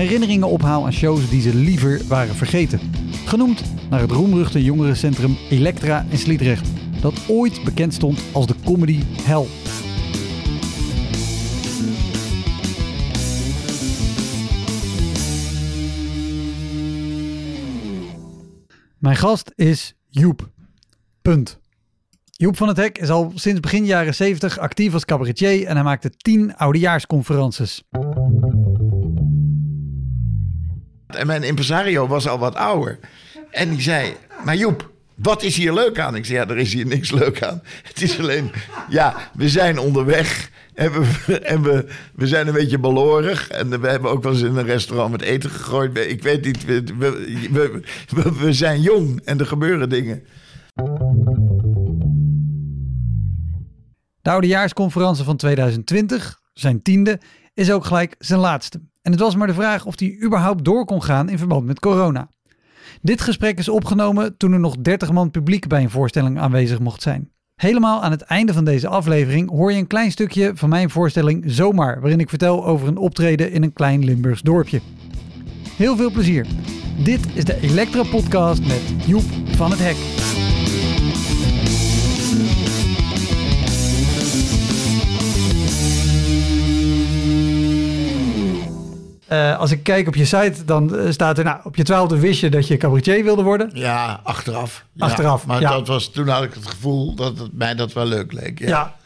herinneringen ophaal aan shows die ze liever waren vergeten. Genoemd naar het roemruchte jongerencentrum Elektra in Sliedrecht, dat ooit bekend stond als de comedy hell. Mijn gast is Joep. Punt. Joep van het Hek is al sinds begin jaren 70 actief als cabaretier en hij maakte 10 oudejaarsconferences. En mijn impresario was al wat ouder. En die zei, maar Joep, wat is hier leuk aan? Ik zei, ja, er is hier niks leuk aan. Het is alleen, ja, we zijn onderweg. En we, en we, we zijn een beetje balorig. En we hebben ook wel eens in een restaurant met eten gegooid. Ik weet niet, we, we, we, we zijn jong en er gebeuren dingen. De oudejaarsconferentie van 2020, zijn tiende, is ook gelijk zijn laatste. En het was maar de vraag of hij überhaupt door kon gaan in verband met corona. Dit gesprek is opgenomen toen er nog 30 man publiek bij een voorstelling aanwezig mocht zijn. Helemaal aan het einde van deze aflevering hoor je een klein stukje van mijn voorstelling Zomaar, waarin ik vertel over een optreden in een klein Limburgs dorpje. Heel veel plezier. Dit is de Elektra Podcast met Joep van het Hek. Uh, als ik kijk op je site, dan staat er, nou, op je twaalfde wist je dat je cabaretier wilde worden. Ja, achteraf. Achteraf, ja, Maar ja. dat was, toen had ik het gevoel dat het mij dat wel leuk leek. Ja. ja.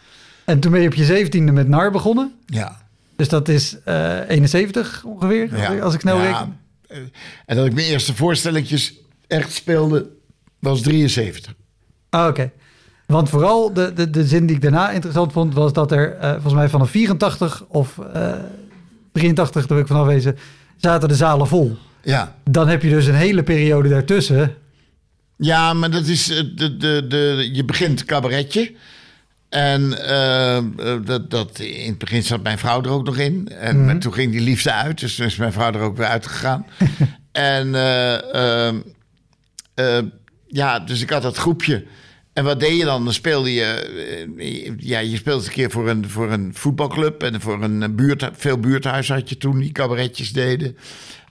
En toen ben je op je zeventiende met NAR begonnen. Ja. Dus dat is uh, 71 ongeveer, ja. als ik snel reken. En dat ik mijn eerste voorstelletjes echt speelde, was 73. Ah, oké. Okay. Want vooral de, de, de zin die ik daarna interessant vond, was dat er uh, volgens mij vanaf 84 of... Uh, 83, toen ik vanaf wezen, zaten de zalen vol. Ja. Dan heb je dus een hele periode daartussen. Ja, maar dat is de, de, de, je begint cabaretje. En uh, dat, dat, in het begin zat mijn vrouw er ook nog in. En mm -hmm. toen ging die liefde uit. Dus toen is mijn vrouw er ook weer uitgegaan. en uh, uh, ja, dus ik had dat groepje. En wat deed je dan? Dan speelde je, ja, je speelde een keer voor een, voor een voetbalclub en voor een buurt, veel buurthuizen had je toen die cabaretjes deden.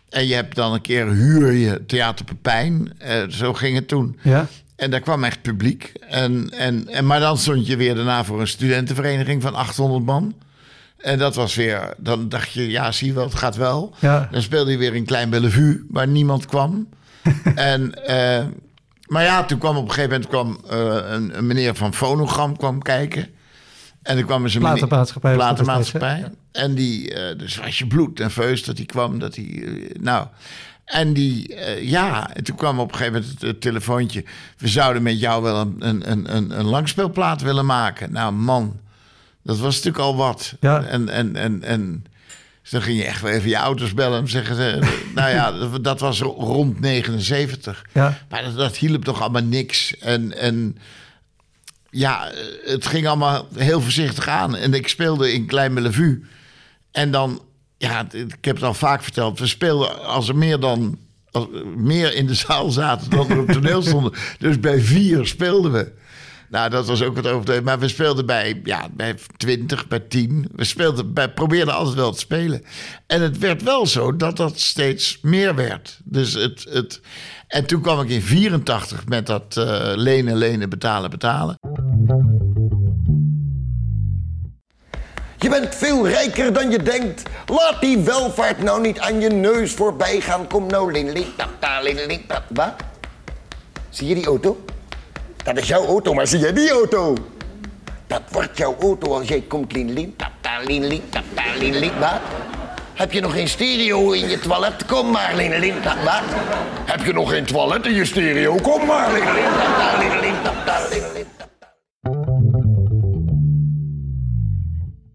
En je hebt dan een keer huur je Theater Pepijn, uh, zo ging het toen. Ja. En daar kwam echt publiek. En, en, en, maar dan stond je weer daarna voor een studentenvereniging van 800 man. En dat was weer, dan dacht je, ja, zie je wel, het gaat wel. Ja. Dan speelde je weer in Klein Bellevue, waar niemand kwam. en... Uh, maar ja, toen kwam op een gegeven moment kwam, uh, een, een, meneer van Fonogram kwam kijken. En er kwam eens een platenmaatschappij. En die, uh, dus was je bloed nerveus dat hij kwam. Dat hij, uh, nou, en die, uh, ja, en toen kwam op een gegeven moment het, het, telefoontje. We zouden met jou wel een, een, een, een langspeelplaat willen maken. Nou, man, dat was natuurlijk al wat. Ja. En, en, en, en dus dan ging je echt wel even je ouders bellen en zeggen ze... nou ja, dat was rond 79. Ja. Maar dat, dat hielp toch allemaal niks. En, en ja, het ging allemaal heel voorzichtig aan. En ik speelde in Klein Bellevue. En dan, ja, ik heb het al vaak verteld... we speelden als er meer dan... Als meer in de zaal zaten dan er op toneel stonden. dus bij vier speelden we. Nou, dat was ook wat overdreven. Maar we speelden bij, ja, bij 20, bij 10. We speelden bij, probeerden altijd wel te spelen. En het werd wel zo dat dat steeds meer werd. Dus het, het, en toen kwam ik in 84 met dat uh, lenen, lenen, betalen, betalen. Je bent veel rijker dan je denkt. Laat die welvaart nou niet aan je neus voorbij gaan. Kom nou, lin, lin, tap, ta, lin, lin, wat? Zie je die auto? Dat is jouw auto, maar zie je die auto? Dat wordt jouw auto als jij komt, lin, lin, tap, ta, lin, lin, tap, ta, lin, lin, wat? Heb je nog geen stereo in je toilet? Kom maar, lin, tap, wat? Heb je nog geen toilet in je stereo? Kom maar, lin, lin, tap, ta, lin, lin, tap, ta, lin, lin, tap, ta.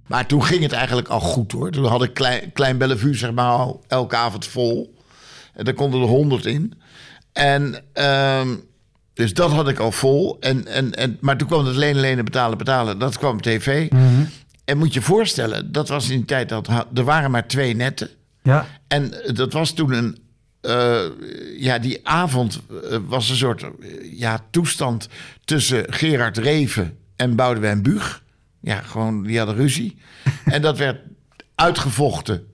Maar toen ging het eigenlijk al goed hoor. Toen had ik Klein, Klein Bellevue zeg maar elke avond vol. En daar konden er honderd in. En ehm, dus dat had ik al vol. En, en, en, maar toen kwam het lenen, lenen, betalen, betalen. Dat kwam tv. En moet je voorstellen, dat was in die tijd dat er waren maar twee netten. Ja. En dat was toen een. eh, ja, die avond eh, was een soort eh, ja, toestand tussen Gerard Reven en Boudewijn Buug. Ja, gewoon, die hadden ruzie. en dat werd uitgevochten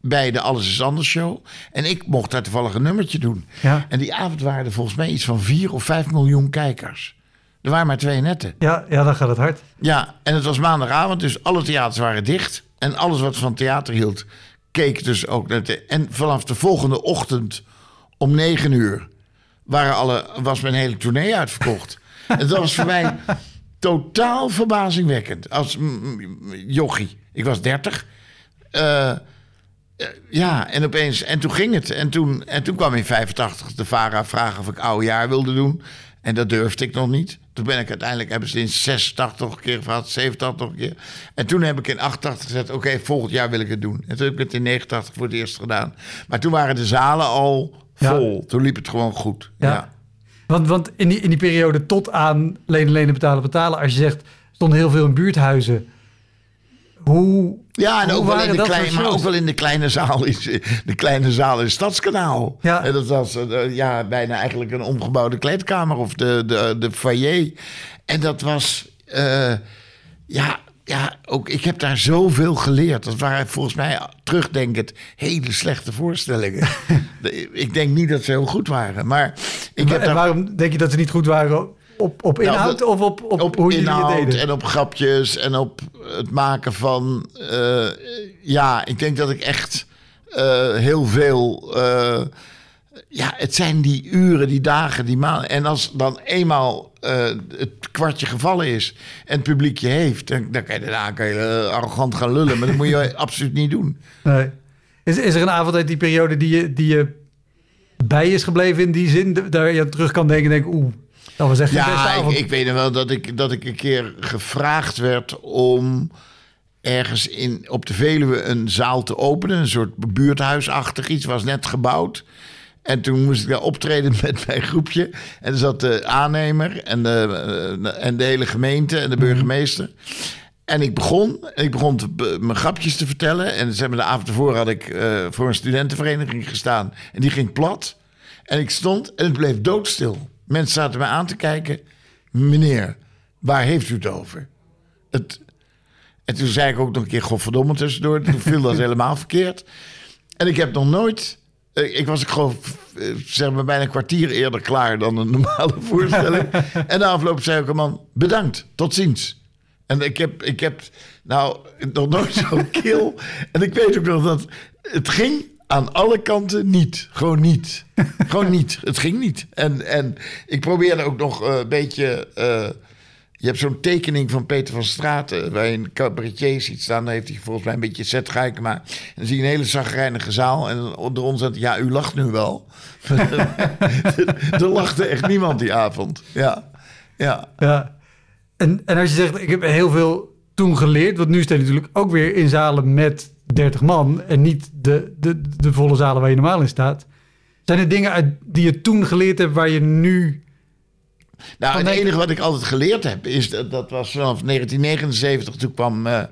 bij de Alles is Anders show. En ik mocht daar toevallig een nummertje doen. Ja. En die avond waren er volgens mij iets van 4 of 5 miljoen kijkers. Er waren maar twee netten. Ja, ja, dan gaat het hard. Ja, en het was maandagavond, dus alle theaters waren dicht. En alles wat van theater hield, keek dus ook naar de... En vanaf de volgende ochtend om negen uur waren alle, was mijn hele tournee uitverkocht. en dat was voor mij totaal verbazingwekkend. Als jochie. Ik was dertig. Eh, eh, ja, en opeens... En toen ging het. En toen, en toen kwam in 85 de VARA vragen of ik oude jaar wilde doen. En dat durfde ik nog niet. Toen ben ik uiteindelijk... Hebben ze in 86 nog een keer gehad, 87 nog een keer. En toen heb ik in 88 gezegd... Oké, volgend jaar wil ik het doen. En toen heb ik het in 89 voor het eerst gedaan. Maar toen waren de zalen al Ja. vol. Toen liep het gewoon goed. Ja. ja. Want, want in, die, in die periode tot aan lenen, lenen, betalen, betalen... als je zegt, stonden heel veel in buurthuizen. Hoe Ja, en ook wel, in de voor maar ook wel in de kleine zaal in, de kleine zaal in Stadskanaal. Ja. En dat was eh, ja, bijna eigenlijk een omgebouwde kleedkamer of de, de, de foyer. En dat was, eh, ja, ja, ook ik heb daar zoveel geleerd. Dat waren volgens mij terugdenkend hele slechte voorstellingen. Ik denk niet dat ze heel goed waren, maar ik heb en daar waarom denk je dat ze niet goed waren op, op Nou, inhoud of op, op, op hoe jullie het inhoud deden? en op grapjes en op het maken van. eh, ja, ik denk dat ik echt eh, heel veel. eh, ja, het zijn die uren, die dagen, die maanden. En als dan eenmaal het kwartje gevallen is en het publiek je heeft, dan, dan kan je daarna kan je, arrogant gaan lullen. Maar dat moet je absoluut niet doen. Nee. Is, is er een avond uit die periode die je, die je bij is gebleven in die zin? Daar je terug kan denken en denken, oeh, dat was echt de beste Ja, ik, ik weet wel dat ik, dat ik een keer gevraagd werd om ergens in, op de Veluwe een zaal te openen. Een soort buurthuisachtig iets, was net gebouwd. En toen moest ik daar optreden met mijn groepje. En er zat de aannemer en de, eh, en de hele gemeente en de burgemeester. En ik begon, en ik begon te, mijn grapjes te vertellen. En zeg maar, de avond ervoor had ik eh, voor een studentenvereniging gestaan. En die ging plat. En ik stond en het bleef doodstil. Mensen zaten mij aan te kijken. Meneer, waar heeft u het over? Het, en toen zei ik ook nog een keer godverdomme tussendoor. Toen viel dat helemaal verkeerd. En ik heb nog nooit... eh, Ik was ik gewoon eh, zeg maar bijna een kwartier eerder klaar dan een normale voorstelling. en na afloop zei ook een man, bedankt, tot ziens. En ik heb, ik heb nou nog nooit zo'n kil. En ik weet ook nog dat het ging aan alle kanten niet. Gewoon niet. Gewoon niet. Het ging niet. En, en ik probeerde ook nog eh, een beetje... eh, je hebt zo'n tekening van Peter van Straten... waar je een cabaretier ziet staan. Dan heeft hij volgens mij een beetje Zet Geikema. En dan zie je een hele zagrijnige zaal. En onder ons staat... Ja, u lacht nu wel. er lachte echt niemand die avond. Ja, ja. Ja. En, en als je zegt, ik heb heel veel toen geleerd, want nu sta je natuurlijk ook weer in zalen met 30 man en niet de, de, de volle zalen waar je normaal in staat. Zijn er dingen uit, die je toen geleerd hebt waar je nu... Nou, het enige wat ik altijd geleerd heb, is dat, dat was vanaf 1979. Toen kwam eh,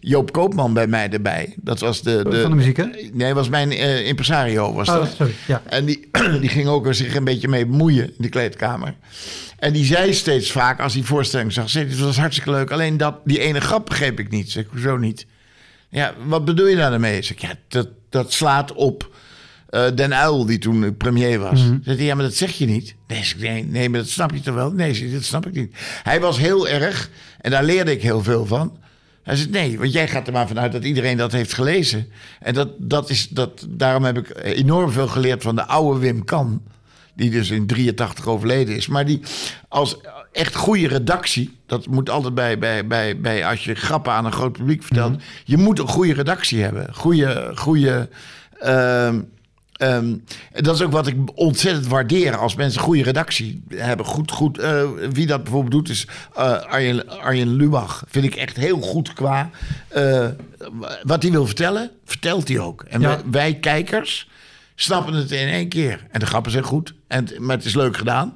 Joop Koopman bij mij erbij. Dat was de. de Van de muziek, hè? Nee, was mijn eh, impresario. Was Oh, dat. sorry. Ja. En die, die ging ook zich een beetje mee bemoeien in de kleedkamer. En die zei steeds vaak, als hij voorstelling zag... zei, dit was hartstikke leuk, alleen dat, die ene grap begreep ik niet. Zeg ik, hoezo niet? Ja, wat bedoel je daarmee? Zeg ik, ja, dat, dat slaat op eh, Den Uil, die toen premier was. Mhm. Zegt hij, ja, maar dat zeg je niet. Nee, zeg ik, nee, nee, maar dat snap je toch wel? Nee, zeg dat snap ik niet. Hij was heel erg, en daar leerde ik heel veel van... Hij zegt, nee, want jij gaat er maar vanuit dat iedereen dat heeft gelezen. En dat, dat is, dat, daarom heb ik enorm veel geleerd van de oude Wim Kan. die dus in 83 overleden is. Maar die als echt goede redactie, dat moet altijd bij, bij, bij, bij als je grappen aan een groot publiek vertelt. Je moet een goede redactie hebben. Goede, goede ehm, ehm, dat is ook wat ik ontzettend waardeer als mensen een goede redactie hebben. Goed, goed. eh, wie dat bijvoorbeeld doet is eh, Arjen, Arjen Lubach. Vind ik echt heel goed qua. eh, wat hij wil vertellen, vertelt hij ook. En Ja. wij, wij kijkers snappen het in één keer. En de grappen zijn goed. En, maar het is leuk gedaan.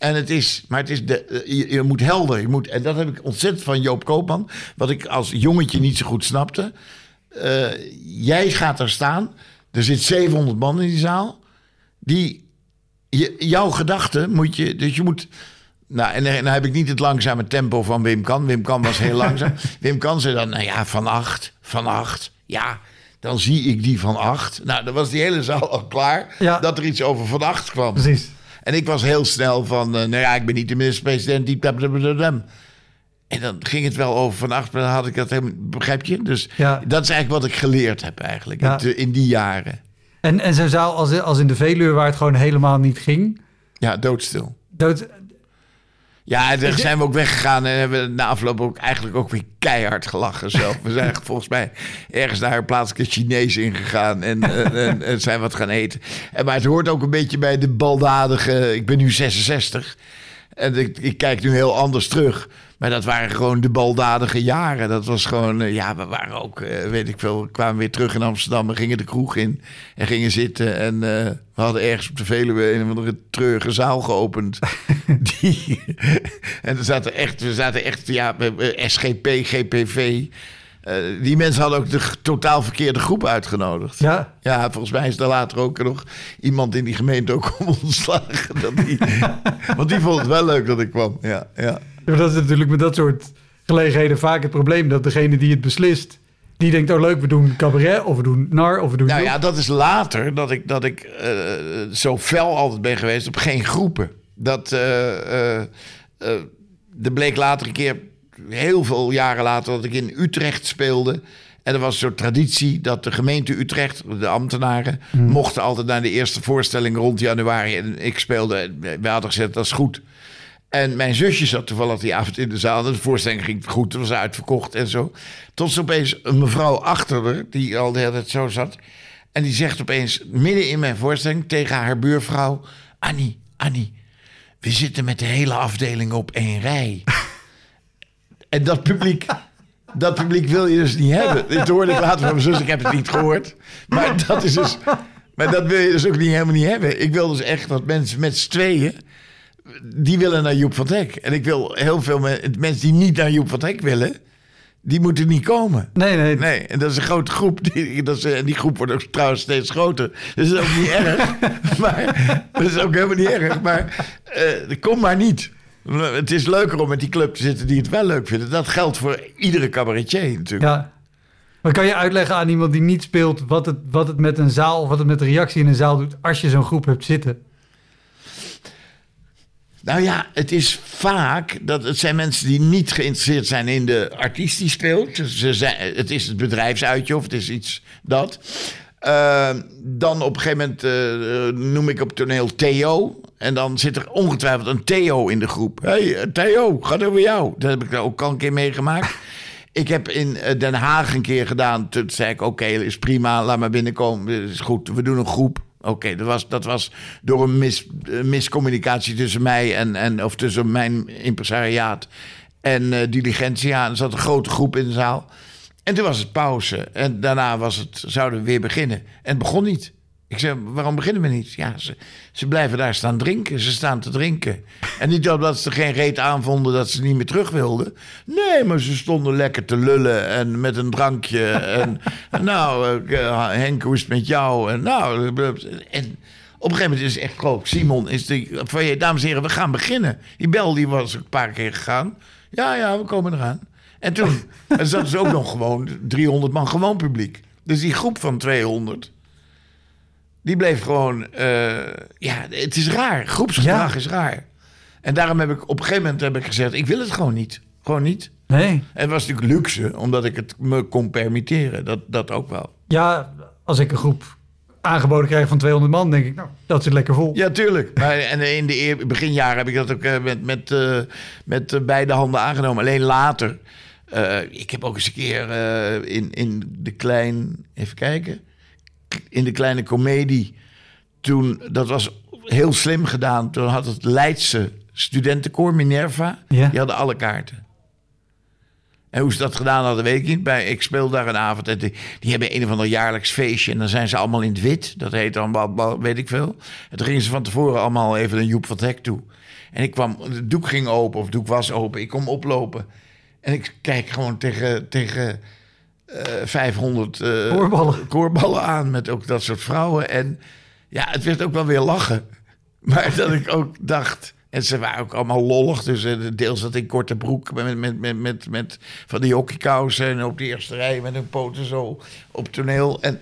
En het is, maar het is de, eh, je, je moet helder. Je moet, en dat heb ik ontzettend van Joop Koopman. Wat ik als jongetje niet zo goed snapte. Eh, jij gaat daar staan. Er zit 700 man in die zaal. Die, je, jouw gedachten moet je. Dus je moet. Nou, en dan heb ik niet het langzame tempo van Wim Kan. Wim Kan was heel langzaam. Wim Kan zei dan, nou ja, van acht, van acht. Ja, dan zie ik die van acht. Nou, dan was die hele zaal al klaar Ja. dat er iets over van acht kwam. Precies. En ik was heel snel van, eh, nou ja, ik ben niet de minister-president. die. En dan ging het wel over van acht, maar dan had ik dat helemaal, begrijp je? Dus Ja. dat is eigenlijk wat ik geleerd heb eigenlijk Ja. in, die jaren. En, en zo'n zaal als, als in de Veluwe waar het gewoon helemaal niet ging. Ja, doodstil. Dat, Ja, daar zijn we ook weggegaan en hebben na afloop ook eigenlijk ook weer keihard gelachen zelf. We zijn volgens mij ergens naar een plaatselijke Chinees ingegaan en, en, en, en zijn wat gaan eten. En, maar het hoort ook een beetje bij de baldadige... Ik ben nu 66 en ik, ik kijk nu heel anders terug. Maar dat waren gewoon de baldadige jaren. Dat was gewoon, eh, ja, we waren ook, eh, weet ik veel, we kwamen weer terug in Amsterdam. We gingen de kroeg in en gingen zitten. En eh, we hadden ergens op de Veluwe een of andere treurige zaal geopend. Die, en er zaten echt, we zaten echt, ja, SGP, GPV. Eh, die mensen hadden ook de totaal verkeerde groep uitgenodigd. ja, Ja, volgens mij is er later ook nog iemand in die gemeente ook om ontslagen. Dat die, want die vond het wel leuk dat ik kwam. Ja, ja. maar dat is natuurlijk met dat soort gelegenheden vaak het probleem. Dat degene die het beslist, die denkt, oh leuk, we doen cabaret of we doen nar of we doen... Nou ja, dat is later dat ik, dat ik eh, zo fel altijd ben geweest op geen groepen. Dat er bleek later een keer, heel veel jaren later, dat ik in Utrecht speelde. En er was een soort traditie dat de gemeente Utrecht, de ambtenaren, mochten altijd naar de eerste voorstelling rond januari. En ik speelde, we hadden gezegd, dat is goed. En mijn zusje zat toevallig die avond in de zaal. De voorstelling ging goed, het was uitverkocht en zo. Tot ze opeens een mevrouw achter haar, die al de hele tijd zo zat. En die zegt opeens, midden in mijn voorstelling, tegen haar buurvrouw... Annie, Annie, we zitten met de hele afdeling op één rij. En dat publiek... Dat publiek wil je dus niet hebben. Dit hoorde ik later van mijn zus, ik heb het niet gehoord. Maar dat is dus... Maar dat wil je dus ook niet helemaal niet hebben. Ik wil dus echt dat mensen met z'n tweeën die willen naar Joep van het Hek. En ik wil heel veel me- mensen die niet naar Joep van het Hek willen, die moeten niet komen. Nee, nee. Nee, en dat is een grote groep. Die, dat is, en die groep wordt ook trouwens steeds groter. Dus dat is ook niet erg. Maar dat is ook helemaal niet erg. Maar eh, kom maar niet. Het is leuker om met die club te zitten die het wel leuk vinden. Dat geldt voor iedere cabaretier natuurlijk. Ja. Maar kan je uitleggen aan iemand die niet speelt wat het, wat het met een zaal, wat het met de reactie in een zaal doet als je zo'n groep hebt zitten? Nou ja, het is vaak dat het zijn mensen die niet geïnteresseerd zijn in de artiest die speelt. Ze zijn, het is het bedrijfsuitje of het is iets dat. Eh, dan op een gegeven moment eh, noem ik op toneel Theo. En dan zit er ongetwijfeld een Theo in de groep. hey, eh, Theo, gaat over jou. Dat heb ik daar ook al een keer meegemaakt. Ik heb in eh, Den Haag een keer gedaan. Toen zei ik, oké, is prima, laat maar binnenkomen. Is goed, we doen een groep. Oké, dat, was, dat was door een mis, eh, miscommunicatie tussen mij en, en... of tussen mijn impresariaat en eh Diligentia. En er zat een grote groep in de zaal. En toen was het pauze. En daarna was het, zouden we weer beginnen. En het begon niet. Ik zei, waarom beginnen we niet? Ja, ze, ze blijven daar staan drinken. Ze staan te drinken. En niet omdat ze er geen reet aanvonden dat ze niet meer terug wilden. Nee, maar ze stonden lekker te lullen en met een drankje. En nou, eh, Henk, hoe is het met jou? En nou, en op een gegeven moment is het echt groot. Simon is de, van je dames en heren, we gaan beginnen. Die bel die was een paar keer gegaan. Ja, ja, we komen eraan. En toen en zat dus ook nog gewoon 300 man gewoon publiek. Dus die groep van 200, die bleef gewoon... eh, ja, het is raar. Groepsgedrag Ja. is raar. En daarom heb ik op een gegeven moment heb ik gezegd... ik wil het gewoon niet. Gewoon niet. Nee. En het was natuurlijk luxe, omdat ik het me kon permitteren. Dat, dat ook wel. Ja, als ik een groep aangeboden krijg van 200 man, denk ik, nou, dat zit lekker vol. Ja, tuurlijk. Maar, en in de beginjaren heb ik dat ook eh, met, met, eh, met beide handen aangenomen. Alleen later. Eh, ik heb ook eens een keer eh, in, in de klein... Even kijken. In de kleine komedie. Toen, dat was heel slim gedaan. Toen had het Leidse studentenkoor Minerva. Ja. Die hadden alle kaarten. En hoe ze dat gedaan hadden, weet ik niet. Bij, ik speelde daar een avond en die, die hebben een of ander jaarlijks feestje. En dan zijn ze allemaal in het wit. Dat heet dan, weet ik veel. En toen gingen ze van tevoren allemaal even naar Joep van het Hek toe. En ik kwam, het doek ging open, of het doek was open. Ik kom oplopen. En ik kijk gewoon tegen, tegen eh 500 eh, Koorballen. koorballen aan. Met ook dat soort vrouwen. En ja, het werd ook wel weer lachen. Maar dat ik ook dacht... En ze waren ook allemaal lollig. Dus eh, deels zat in korte broek met, met, met, met, met van die hockeykousen. En op de eerste rij met hun poten zo op toneel. En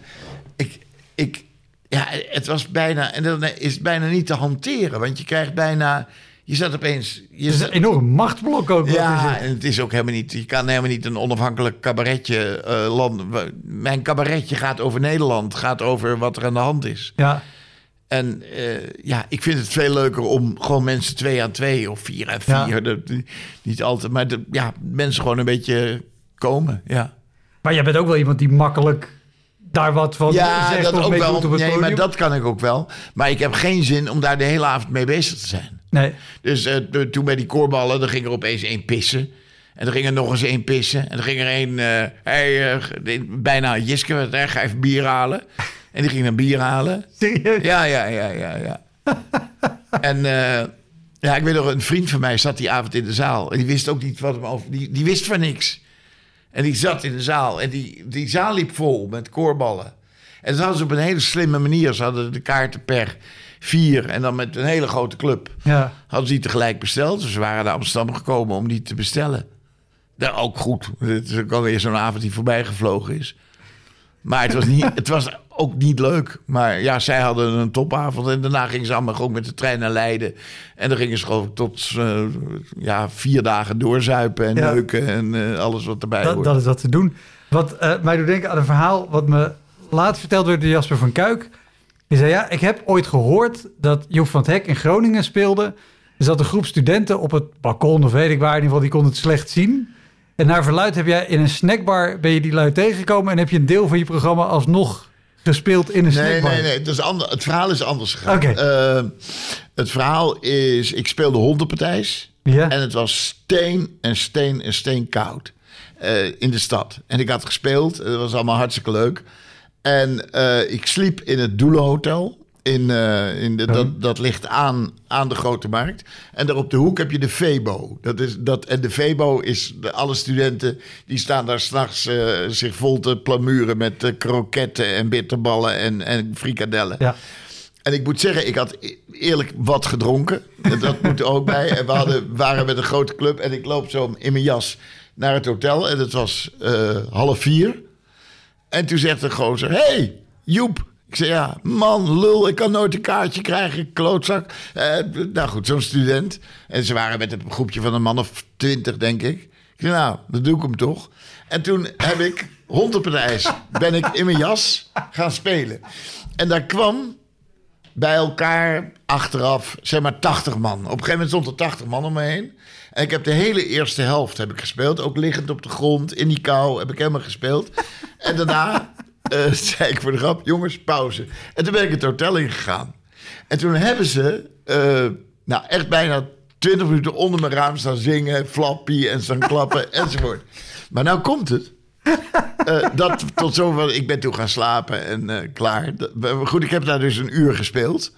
ik, ik, ja, het was bijna... En dan is bijna niet te hanteren. Want je krijgt bijna... Je zat opeens... Je Het is een enorm machtsblok ook. ja, en het is ook helemaal niet. Je kan helemaal niet een onafhankelijk cabaretje eh land. Mijn cabaretje gaat over Nederland, gaat over wat er aan de hand is. ja. En eh, ja, ik vind het veel leuker om gewoon mensen twee aan twee of vier aan Ja. vier. Dat, niet altijd, maar de, ja, mensen gewoon een beetje komen. Ja, Maar jij bent ook wel iemand die makkelijk daar wat van ja zegt dat of ook wel. Nee, maar dat kan ik ook wel. Maar ik heb geen zin om daar de hele avond mee bezig te zijn. Nee. Dus eh, toen bij die koorballen, dan ging er opeens één pissen. En er ging er nog eens één pissen. En er ging er één, hij, de- bijna Jiske, wat erg, ga even bier halen. En die ging dan bier halen. Serieus? Ja, ja, ja, ja, ja. en ja, ik weet nog, een vriend van mij zat die avond in de zaal. En die wist ook niet wat hem over... Die, die wist van niks. En die zat in de zaal. En die, die zaal liep vol met koorballen. En dat hadden ze op een hele slimme manier. Ze hadden de kaarten per vier. En dan met een hele grote club Ja. hadden ze die tegelijk besteld. Dus ze waren naar Amsterdam gekomen om die te bestellen. Dat ook goed. Het is ook alweer zo'n avond die voorbij gevlogen is. Maar het was, niet, het was ook niet leuk. Maar ja, zij hadden een topavond. En daarna gingen ze allemaal gewoon met de trein naar Leiden. En dan gingen ze gewoon tot eh, ja, vier dagen doorzuipen en Ja. neuken. En eh, alles wat erbij Dat, hoort. dat is wat te doen. Wat eh, mij doet denken aan een verhaal wat me laat verteld werd door Jasper van Kuik. Die zei, ja, ik heb ooit gehoord dat Joep van het Hek in Groningen speelde. Er zat een groep studenten op het balkon of weet ik waar. In ieder geval, die konden het slecht zien. En naar verluid heb jij in een snackbar, ben je die lui tegengekomen... en heb je een deel van je programma alsnog gespeeld in een Nee, snackbar. nee, nee. Is ander, het verhaal is anders gegaan. Eh, het verhaal is... Ik speelde hondenpartijs. Ja. En het was steen en steen en steen koud. eh, in de stad. En ik had gespeeld. Het was allemaal hartstikke leuk. En eh, ik sliep in het Doelenhotel. In, eh, in de, dat, dat ligt aan, aan de Grote Markt. En daar op de hoek heb je de Febo. Dat is, dat, en de Febo is... De, alle studenten die staan daar s'nachts eh zich vol te plamuren... met kroketten en bitterballen en, en frikadellen. Ja. En ik moet zeggen, ik had e- eerlijk wat gedronken. Dat moet er ook bij. En we hadden, waren met een grote club. En ik loop zo in mijn jas naar het hotel. En het was half vier. En toen zegt de gozer... hey, Joep. Ik zei, ja, man, lul, ik kan nooit een kaartje krijgen, klootzak. Eh, nou goed, zo'n student. En ze waren met een groepje van een man of twintig, denk ik. Ik zei, nou, dat doe ik hem toch. En toen heb ik, hond op het ijs, ben ik in mijn jas gaan spelen. En daar kwam bij elkaar achteraf, zeg maar 80 man. Op een gegeven moment stond er 80 man om me heen. En ik heb de hele eerste helft heb ik gespeeld. Ook liggend op de grond, in die kou, heb ik helemaal gespeeld. En daarna eh, zei ik voor de grap, jongens, pauze. En toen ben ik het hotel ingegaan. En toen hebben ze, eh, nou echt bijna 20 minuten onder mijn raam staan zingen, flappy en staan klappen enzovoort. Maar nou komt het. Eh, dat tot zover. Ik ben toen gaan slapen en eh, klaar. Goed, ik heb daar dus een uur gespeeld.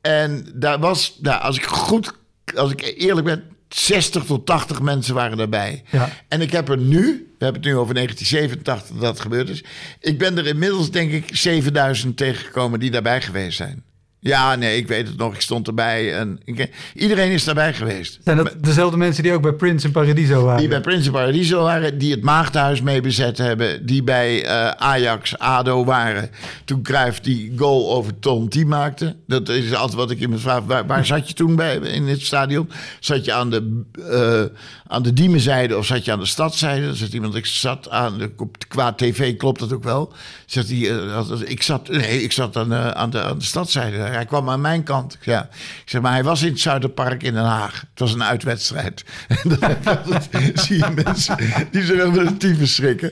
En daar was, nou, als ik goed, als ik eerlijk ben, 60 tot 80 mensen waren daarbij. Ja. En ik heb er nu, we hebben het nu over 1987 dat dat gebeurd is. Ik ben er inmiddels denk ik 7000 tegengekomen die daarbij geweest zijn. Ja, nee, ik weet het nog. Ik stond erbij. En ik, iedereen is daarbij geweest. Zijn dat dezelfde mensen die ook bij Prince in Paradiso waren? Die bij Prince in Paradiso waren, die het Maagdenhuis mee bezet hebben, die bij eh, Ajax, ADO waren. Toen Cruijff die goal over Tom T maakte. Dat is altijd wat ik in mijn vraag. Waar, waar zat je toen bij in het stadion? Zat je aan de, uh, aan de Diemenzijde of zat je aan de stadzijde? Dan zegt iemand, ik zat aan de, qua tv klopt dat ook wel. Zegt hij, uh, ik zat, nee, ik zat aan, aan, de, aan de stadzijde. Hij kwam aan mijn kant. Ja. Ik zeg maar, hij was in het Zuiderpark in Den Haag. Het was een uitwedstrijd. Dan zie je mensen die zich over een tyfus schrikken.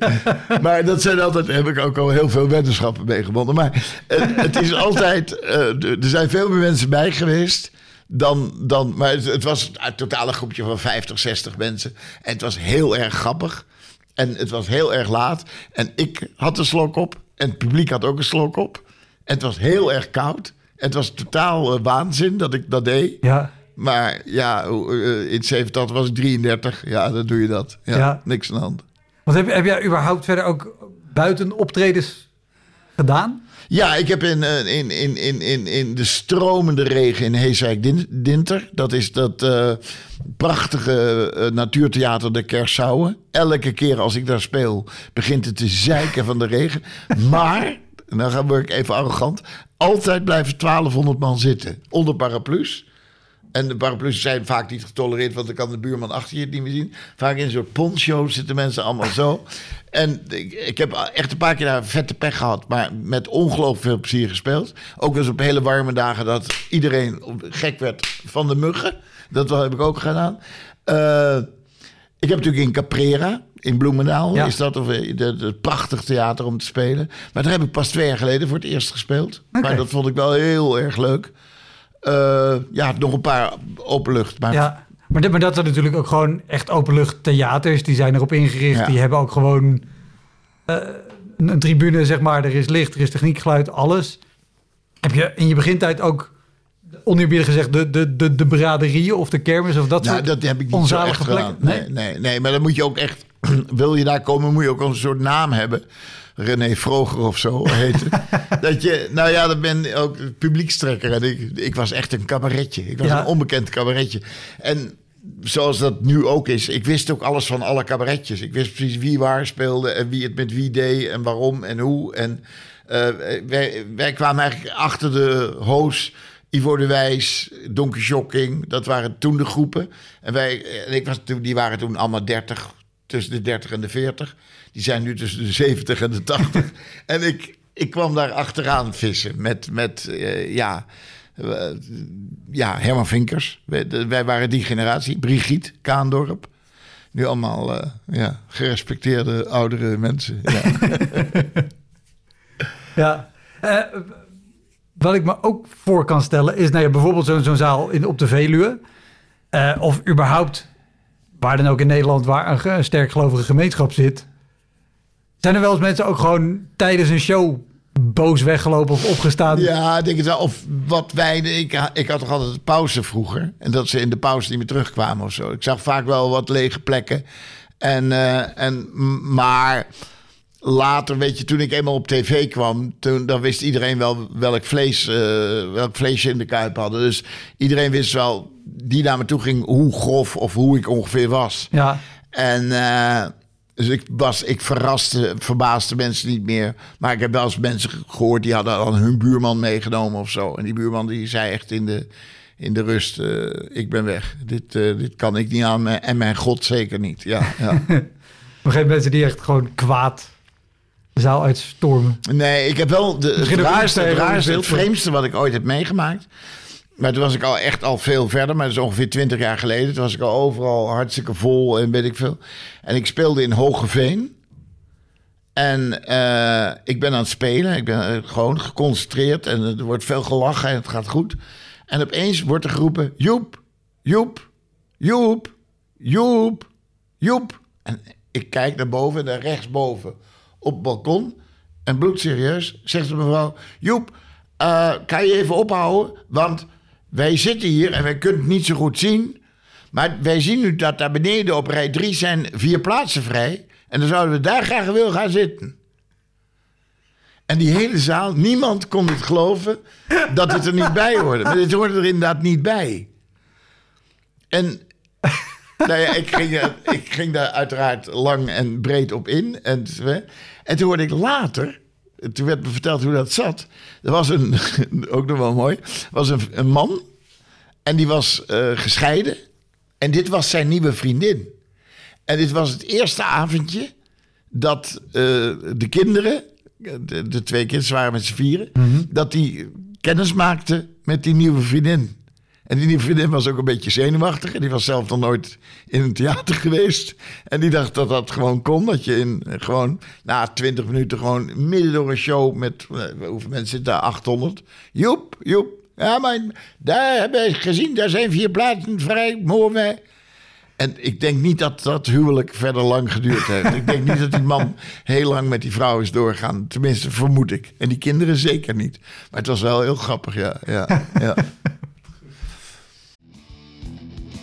Maar dat zijn altijd, heb ik ook al heel veel wetenschappen mee gebonden. Maar het, is altijd, uh, er zijn veel meer mensen bij geweest dan, dan maar het, het was een totale groepje van 50, 60 mensen. En het was heel erg grappig. En het was heel erg laat. En ik had een slok op. En het publiek had ook een slok op. En het was heel erg koud. Het was totaal uh, waanzin dat ik dat deed. Ja. Maar ja, uh, in 70 was ik 33. Ja, dan doe je dat. Ja, Ja. Niks aan de hand. Want heb, heb jij überhaupt verder ook buiten optredens gedaan? Ja, ik heb in, eh, in, in, in, in, in de stromende regen in Heeswijk Din- Dinter. Dat is dat eh, prachtige eh, natuurtheater de Kersouwen. Elke keer als ik daar speel, begint het te zeiken van de regen. Maar, en dan ga- word ik even arrogant, altijd blijven 1200 man zitten. Onder paraplu's. En de paraplu's zijn vaak niet getolereerd, want dan kan de buurman achter je het niet meer zien. Vaak in soort poncho zitten mensen allemaal zo. En ik, ik heb echt een paar keer daar vette pech gehad, maar met ongelooflijk veel plezier gespeeld. Ook wel eens op hele warme dagen dat iedereen gek werd van de muggen. Dat heb ik ook gedaan. Eh, ik heb natuurlijk in Caprera, in Bloemendaal, Ja. is dat of, eh, dat- het prachtig theater om te spelen. Maar daar heb ik pas twee jaar geleden voor het eerst gespeeld. Maar dat vond ik wel heel erg leuk. Eh, ja, nog een paar openlucht. Maar Ja. Maar, dit- maar dat zijn natuurlijk ook gewoon echt openlucht theaters. Die zijn erop ingericht. Ja. Die hebben ook gewoon eh, een, tribune, zeg maar. Er is licht, er is techniek, geluid, alles. Heb je in je begintijd ook, oneerbiedig gezegd, de, de, de, de braderieën of de kermis of dat nou, soort dat heb ik niet onzalige plekken? gedaan. Nee, nee, nee, maar dan moet je ook echt... Wil je daar komen, moet je ook een soort naam hebben. René Vroger of zo heet het. dat je, nou ja, dan ben ook publiekstrekker. En ik, ik was echt een cabaretje. Ik was Ja. een onbekend cabaretje. En zoals dat nu ook is, ik wist ook alles van alle cabaretjes. Ik wist precies wie waar speelde en wie het met wie deed en waarom en hoe. En eh, wij, wij kwamen eigenlijk achter de hoos. Ivo de Wijs, Donkey Shocking, dat waren toen de groepen. En wij, en ik was toen, die waren toen allemaal 30, tussen de 30 en de 40. Die zijn nu tussen de 70 en de 80. en ik, ik kwam daar achteraan vissen met, met eh, ja, eh, ja, Herman Vinkers. Wij, de- wij waren die generatie. Brigitte Kaandorp. Nu allemaal eh, ja, gerespecteerde oudere mensen. Ja. Ja. Wat ik me ook voor kan stellen is, nou ja, bijvoorbeeld zo'n zo'n zaal in, op de Veluwe. of überhaupt, waar dan ook in Nederland, waar een, sterk gelovige gemeenschap zit. Zijn er wel eens mensen ook gewoon tijdens een show boos weggelopen of opgestaan? Ja, ik denk het wel. Of wat wij. Ik, ik had toch altijd pauze vroeger. En dat ze in de pauze niet meer terugkwamen of zo. Ik zag vaak wel wat lege plekken. En, eh, en, maar later, weet je, toen ik eenmaal op tv kwam, toen, dan wist iedereen wel welk vlees, eh, welk vleesje in de kuip hadden. Dus iedereen wist wel, die naar me toe ging, hoe grof of hoe ik ongeveer was. Ja. En eh, dus ik was, ik verraste, verbaasde mensen niet meer. Maar ik heb wel eens mensen gehoord die hadden al hun buurman meegenomen of zo. En die buurman die zei echt in de, in de rust: eh, Ik ben weg. Dit, eh, dit kan ik niet aan. me- En mijn God zeker niet. Ja, ja. Op een gegeven moment mensen die echt gewoon kwaad de zaal uitstormen. Nee, ik heb wel de, het raarste, het, raarste, het vreemdste wat ik ooit heb meegemaakt. Maar toen was ik al echt al veel verder, maar dat is ongeveer twintig jaar geleden. Toen was ik al overal hartstikke vol en weet ik veel. En ik speelde in Hogeveen. En eh, ik ben aan het spelen. Ik ben eh, gewoon geconcentreerd en er wordt veel gelachen en het gaat goed. En opeens wordt er geroepen: Joep, Joep, Joep, Joep, Joep. En ik kijk naar boven, naar rechtsboven op het balkon. En bloedserieus zegt de mevrouw: Joep, eh, kan je even ophouden? Want wij zitten hier en wij kunnen het niet zo goed zien. Maar wij zien nu dat daar beneden op rij 3 zijn vier plaatsen vrij. En dan zouden we daar graag willen gaan zitten. En die hele zaal, niemand kon het geloven dat het er niet bij hoorde. Maar het hoorde er inderdaad niet bij. En nou ja, ik ging, ik ging daar uiteraard lang en breed op in. En, en toen hoorde ik later, toen werd me verteld hoe dat zat. Er was een, ook nog wel mooi, was een, een man en die was eh, gescheiden. En dit was zijn nieuwe vriendin. En dit was het eerste avondje dat eh, de kinderen, de, de twee kinderen waren met z'n vieren, dat die kennis maakten met die nieuwe vriendin. En die vriendin was ook een beetje zenuwachtig. En die was zelf nog nooit in een theater geweest. En die dacht dat dat gewoon kon. Dat je in eh, gewoon na 20 minuten gewoon midden door een show met... eh, hoeveel mensen zitten daar? 800. Joep, joep. Ja, maar daar hebben we gezien. Daar zijn vier plaatsen vrij. Mooi. En ik denk niet dat dat huwelijk verder lang geduurd heeft. ik denk niet dat die man heel lang met die vrouw is doorgaan. Tenminste, vermoed ik. En die kinderen zeker niet. Maar het was wel heel grappig, ja. ja, ja.